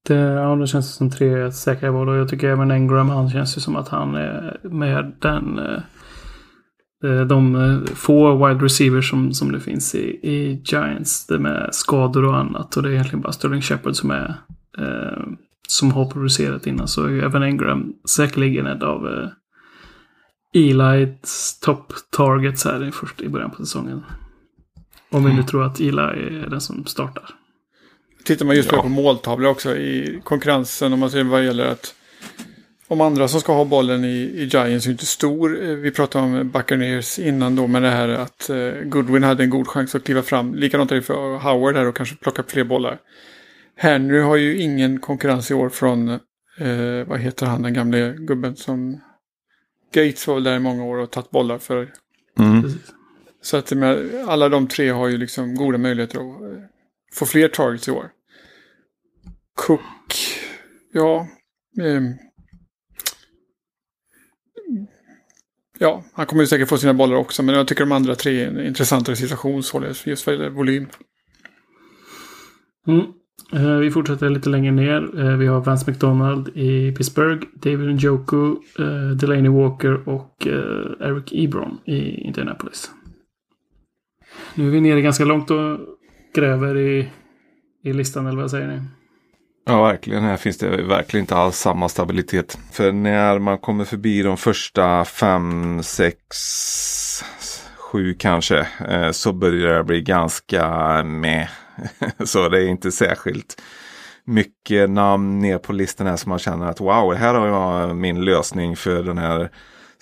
Det, ja, det känns som tre säkra val och jag tycker även Engram, han känns ju som att han är med den eh, de eh, få wide receivers som, som det finns i, i Giants. Det med skador och annat. Och det är egentligen bara Sterling Shepard som är eh, som har producerat innan. Så är ju även Engram säkerligen en av eh, Eli's top targets här i, först, i början på säsongen. Om vi nu tror att Eli är den som startar. Tittar man just Ja. på måltavlor också i konkurrensen om man ser vad gäller att om andra som ska ha bollen i, i Giants är inte stor. Eh, Vi pratade om Buccaneers innan då med det här att eh, Goodwin hade en god chans att kliva fram. Likadant är det för Howard här och kanske plocka fler bollar. Henry har ju ingen konkurrens i år från, eh, vad heter han, den gamle gubben som Gates var väl där i många år och tagit bollar för. Mm. Så att med, alla de tre har ju liksom goda möjligheter att eh, få fler targets i år. Cook, ja. ehm, ja, han kommer ju säkert få sina bollar också, men jag tycker de andra tre är en intressantare situation således, just vad gäller volym. Mm. Eh, vi fortsätter lite längre ner. Eh, vi har Vance McDonald i Pittsburgh. David Njoku, eh, Delaney Walker och eh, Eric Ebron i Indianapolis. Nu är vi nere ganska långt och gräver i, i listan, eller vad säger ni? Ja, verkligen. Här finns det verkligen inte alls samma stabilitet. För när man kommer förbi de första fem, sex, sju kanske. Eh, så börjar det bli ganska med. Så det är inte särskilt mycket namn ner på listan här som man känner att wow, här har jag min lösning för den här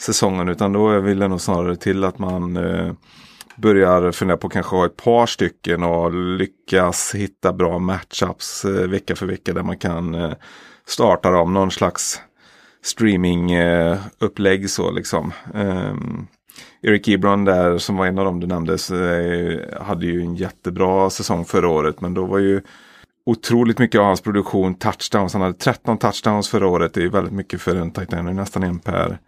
säsongen. Utan då vill det nog snarare till att man eh, börjar fundera på kanske ha ett par stycken och lyckas hitta bra matchups eh, vecka för vecka där man kan eh, starta dem. Någon slags streamingupplägg eh, så liksom. Ehm, Eric Ebron där som var en av dem du nämnde eh, hade ju en jättebra säsong förra året men då var ju otroligt mycket av hans produktion touchdowns. Han hade 13 touchdowns förra året. Det är ju väldigt mycket för en tight end. Det är nästan en per,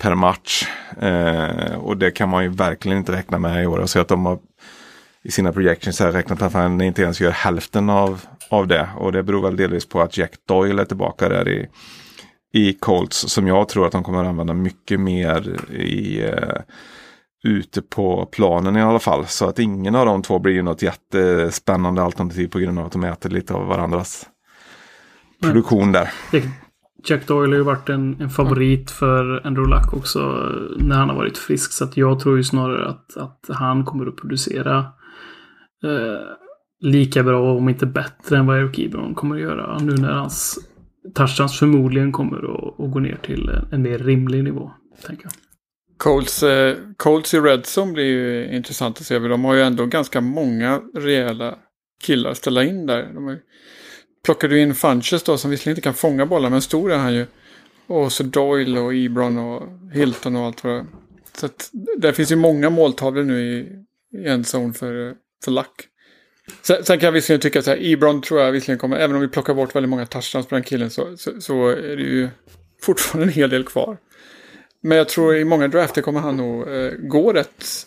per match. Eh, och det kan man ju verkligen inte räkna med i år. Jag ser att de har i sina projections här räknat att han inte ens gör hälften av, av det. Och det beror väl delvis på att Jack Doyle är tillbaka där i, i Colts. Som jag tror att de kommer att använda mycket mer i eh, ute på planen i alla fall. Så att ingen av de två blir ju något jättespännande alternativ på grund av att de äter lite av varandras produktion där. Jack, Doyle har ju varit en, en favorit för Andrew Luck också eh, när han har varit frisk. Så att jag tror ju snarare att, att han kommer att producera eh, lika bra, om inte bättre, än vad Eric Ebron kommer att göra. Nu när hans touchdowns förmodligen kommer att, att gå ner till en, en mer rimlig nivå. Tänker jag. Colts, eh, Colts i Red Zone blir ju intressant att se. De har ju ändå ganska många rejäla killar att ställa in där. De har ju, plockade ju in Funches då som visserligen inte kan fånga bollar men stor är han ju. Och så Doyle och Ebron och Hilton och allt vad det är. Så att där finns ju många måltavlor nu i, i en zon för, för Luck. Sen, sen kan jag visserligen tycka att så här, Ebron tror jag visserligen kommer, även om vi plockar bort väldigt många touchdowns på den killen så, så, så är det ju fortfarande en hel del kvar. Men jag tror i många drafter kommer han nog eh, gå rätt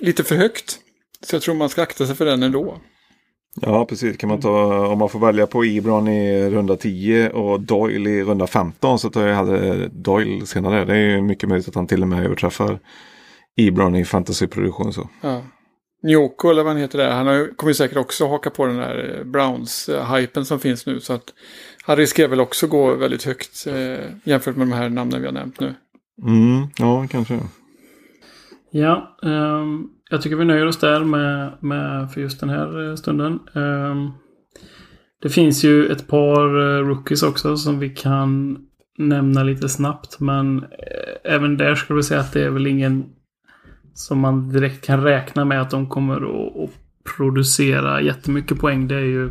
lite för högt. Så jag tror man ska akta sig för den ändå. Ja, precis. Kan man ta, om man får välja på Ebron i runda 10 och Doyle i runda 15 så tar jag hellre Doyle senare. Det är ju mycket möjligt att han till och med överträffar Ebron i fantasyproduktion. Så. Ja. Njoko eller vad han heter där, han har, kommer ju säkert också haka på den där eh, Browns-hypen som finns nu. Så att han riskerar väl också gå väldigt högt eh, jämfört med de här namnen vi har nämnt nu. Mm, ja, kanske. Ja, ehm, jag tycker vi nöjer oss där med, med för just den här eh, stunden. Ehm, det finns ju ett par eh, rookies också som vi kan nämna lite snabbt. Men eh, även där skulle vi säga att det är väl ingen som man direkt kan räkna med att de kommer att, att producera jättemycket poäng. Det är ju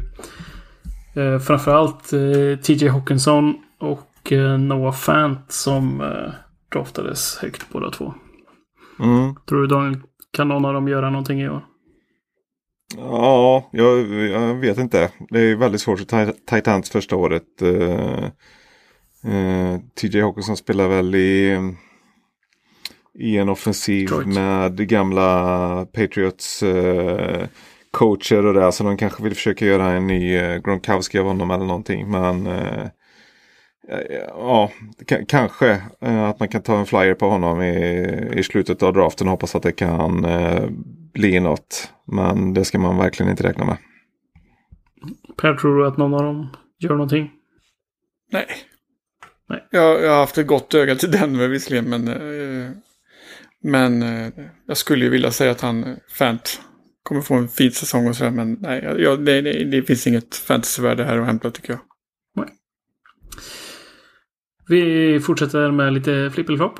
eh, framförallt eh, TJ Hawkinson och eh, Noah Fant som eh, draftades högt båda två. Mm. Tror du Daniel, kan någon av dem göra någonting i år? Ja, jag, jag vet inte. Det är väldigt svårt för Titans första året. Uh, uh, TJ Hawkinson spelar väl i, i en offensiv Detroit. med gamla Patriots uh, coacher och det. Så de kanske vill försöka göra en ny Gronkowski av honom eller någonting. Men ja, kanske uh, att man kan ta en flyer på honom i, i slutet av draften och hoppas att det kan uh, bli något. Men det ska man verkligen inte räkna med. Per, tror du att någon av dem gör någonting? Nej. Nej. Jag, jag har haft ett gott öga till Denver visserligen, men, eh, men eh, jag skulle ju vilja säga att han, eh, Fant, kommer få en fin säsong och sådär, men nej, jag, det, det, det finns inget fantasyvärde här att hämta tycker jag. Vi fortsätter med lite flippelflopp.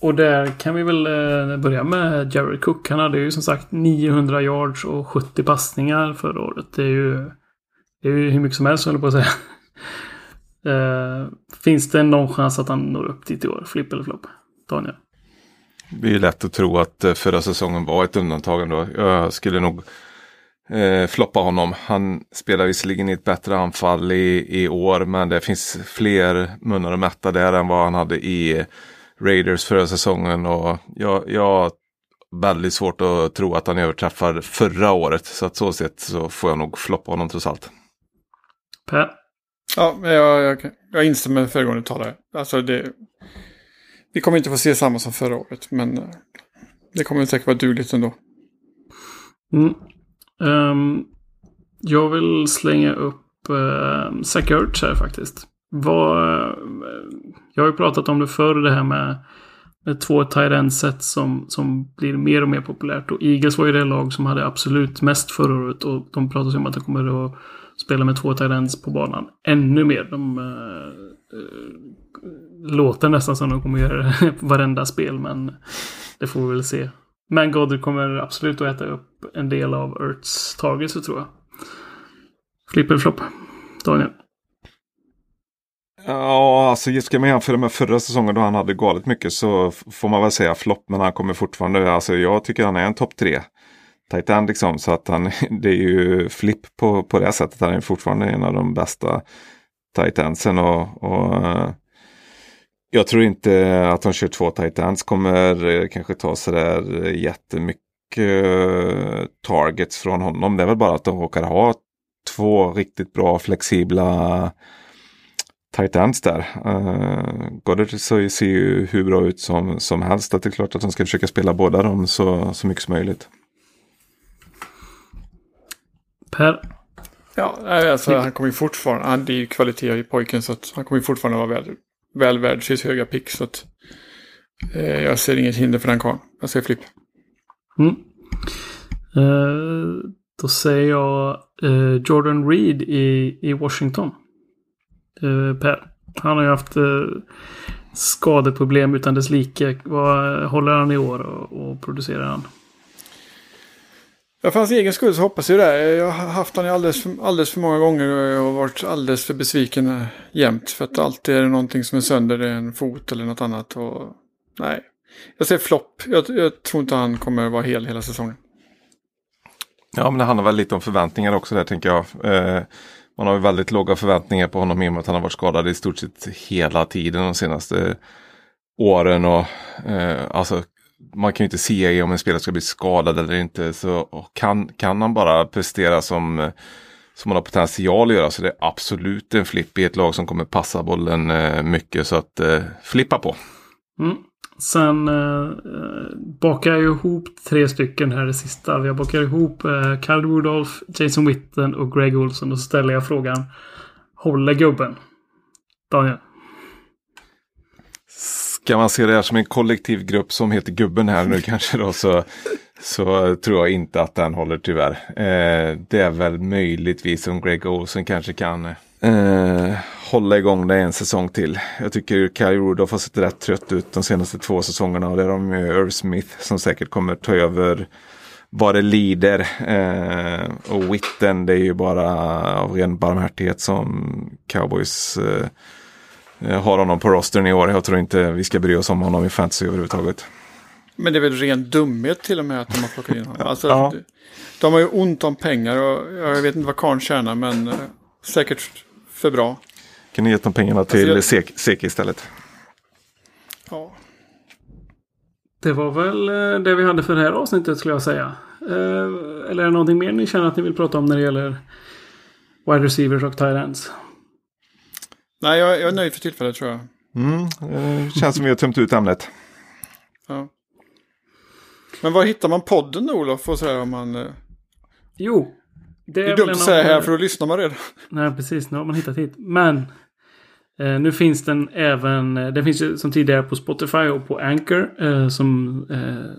Och där kan vi väl eh, börja med Jared Cook. Han hade ju som sagt 900 yards och 70 passningar förra året. Det är ju, det är ju hur mycket som helst höll jag på att säga. Eh, finns det någon chans att han når upp dit i år? Flipp eller flopp? Daniel? Det är ju lätt att tro att eh, förra säsongen var ett undantag ändå. Jag skulle nog eh, floppa honom. Han spelar visserligen i ett bättre anfall i, i år men det finns fler munnar att mätta där än vad han hade i Raiders förra säsongen. Och jag, jag har väldigt svårt att tro att han överträffar förra året. Så att så sett så får jag nog floppa honom trots allt. Per? Ja, jag, jag, jag instämmer med föregående talare. Alltså det, vi kommer inte få se samma som förra året, men eh, det kommer säkert vara dugligt ändå. Mm. Um, jag vill slänga upp uh, Zach Ertz här faktiskt. Vad, uh, jag har ju pratat om det förr, det här med, med två tight set som, som blir mer och mer populärt. Och Eagles var ju det lag som hade absolut mest förra året. Och de pratar om att de kommer att spela med två tight på banan ännu mer. De uh, låter nästan som de kommer göra det på varenda spel, men det får vi väl se. Men Goddard kommer absolut att äta upp en del av Ertz tagelse tror jag. Flipp eller flopp? Daniel? Ja, alltså ska man jämföra med förra säsongen då han hade galet mycket så får man väl säga flopp. Men han kommer fortfarande, alltså jag tycker han är en topp tre. Tight end liksom. Så att han, det är ju flipp på, på det sättet. Han är fortfarande en av de bästa tight endsen. Och, och eh, jag tror inte att de kör två tight ends kommer eh, kanske ta sådär jättemycket eh, targets från honom. Det är väl bara att de råkar ha två riktigt bra flexibla tight ends där. Uh, Goddard så ser ju hur bra ut som, som helst. Att det är klart att de ska försöka spela båda dem så, så mycket som möjligt. Per? Ja, alltså han kommer ju fortfarande, han, det är ju kvalitet i pojken så att han kommer ju fortfarande vara väl, väl värd sitt höga pick. Så att eh, jag ser inget hinder för den karln. Jag ser flipp. Mm. Uh, då säger jag uh, Jordan Reed i, i Washington. Uh, per. Han har ju haft skadeproblem utan dess like. Vad håller han i år och, och producerar han? Ja, för hans egen skull så hoppas jag det. Jag har haft honom alldeles för, alldeles för många gånger och jag har varit alldeles för besviken eh, jämt. För att alltid är det någonting som är sönder, det är en fot eller något annat. Och, nej, jag ser flopp. Jag, jag tror inte han kommer vara hel hela säsongen. Ja, men det handlar väl lite om förväntningar också där tänker jag. Eh, man har ju väldigt låga förväntningar på honom i och med att han har varit skadad i stort sett hela tiden de senaste åren. Och, eh, alltså man kan ju inte se om en spelare ska bli skadad eller inte. Så kan, kan han bara prestera som, som han har potential att göra så det är absolut en flipp i ett lag som kommer passa bollen eh, mycket. Så att eh, flippa på. Mm. Sen eh, eh bakar jag ihop tre stycken här i sista. Jag bakar ihop eh, Kyle Rudolph, Jason Witten och Greg Olson. Och så ställer jag frågan. Håller gubben? Daniel? Ska man se det här som en kollektiv grupp som heter Gubben här nu kanske då så, så tror jag inte att den håller tyvärr. Eh, det är väl möjligtvis om Greg Olsen kanske kan eh, hålla igång det en säsong till. Jag tycker Kai Rudolph har sett rätt trött ut de senaste två säsongerna och det är de med Irv Smith som säkert kommer ta över vad det lider. Eh, och Witten det är ju bara av ren barmhärtighet som Cowboys eh, har honom på rostern i år. Jag tror inte vi ska bry oss om honom i fantasy överhuvudtaget. Men det är väl ren dumhet till och med att de har plockat in honom. Alltså, ja. De har ju ont om pengar och jag vet inte vad karln tjänar men eh, säkert för bra. Kan ni ge de pengarna till alltså, jag... Sek istället? Ja. Det var väl eh, det vi hade för det här avsnittet skulle jag säga. Eh, eller är det någonting mer ni känner att ni vill prata om när det gäller wide receivers och tight ends? Nej, jag, jag är nöjd för tillfället tror jag. Mm, det känns som vi har tömt ut ämnet. Ja. Men var hittar man podden då Olof? Och så om man, eh... Jo. Det är, det är dumt att säga här för då lyssnar man redan. Nej, precis. Nu har man hittat hit. Men eh, nu finns den även. Eh, den finns ju som tidigare på Spotify och på Anchor. Eh, som, eh,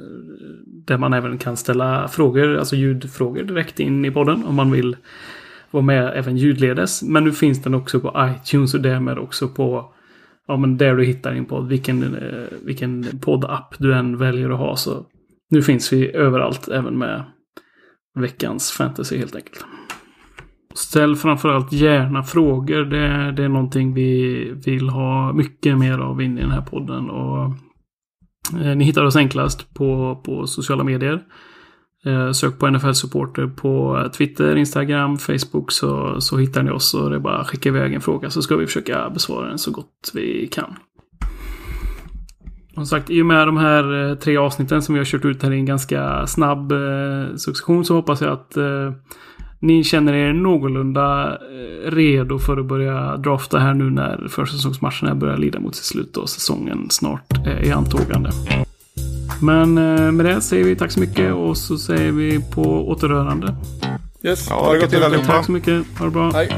där man även kan ställa frågor, alltså ljudfrågor direkt in i podden om man vill vara med även ljudledes. Men nu finns den också på iTunes och därmed också på ja, men där du hittar din podd. Vilken, eh, vilken poddapp du än väljer att ha. Så nu finns vi överallt även med veckans fantasy helt enkelt. Ställ framförallt gärna frågor. Det, det är någonting vi vill ha mycket mer av in i den här podden. Och, eh, ni hittar oss enklast på, på sociala medier. Eh, sök på NFL Supporter på Twitter, Instagram, Facebook så, så hittar ni oss. Och det är bara att skicka iväg en fråga så ska vi försöka besvara den så gott vi kan. Som sagt, i och med de här eh, tre avsnitten som vi har kört ut här i en ganska snabb eh, succession så hoppas jag att eh, ni känner er någorlunda eh, redo för att börja drafta här nu när försäsongsmatcherna börjar lida mot sitt slut och säsongen snart är i antågande. Men eh, med det säger vi tack så mycket och så säger vi på återhörande. Yes, Ja, ha det gott till allihopa. Tack så mycket. Ha det bra. Hej.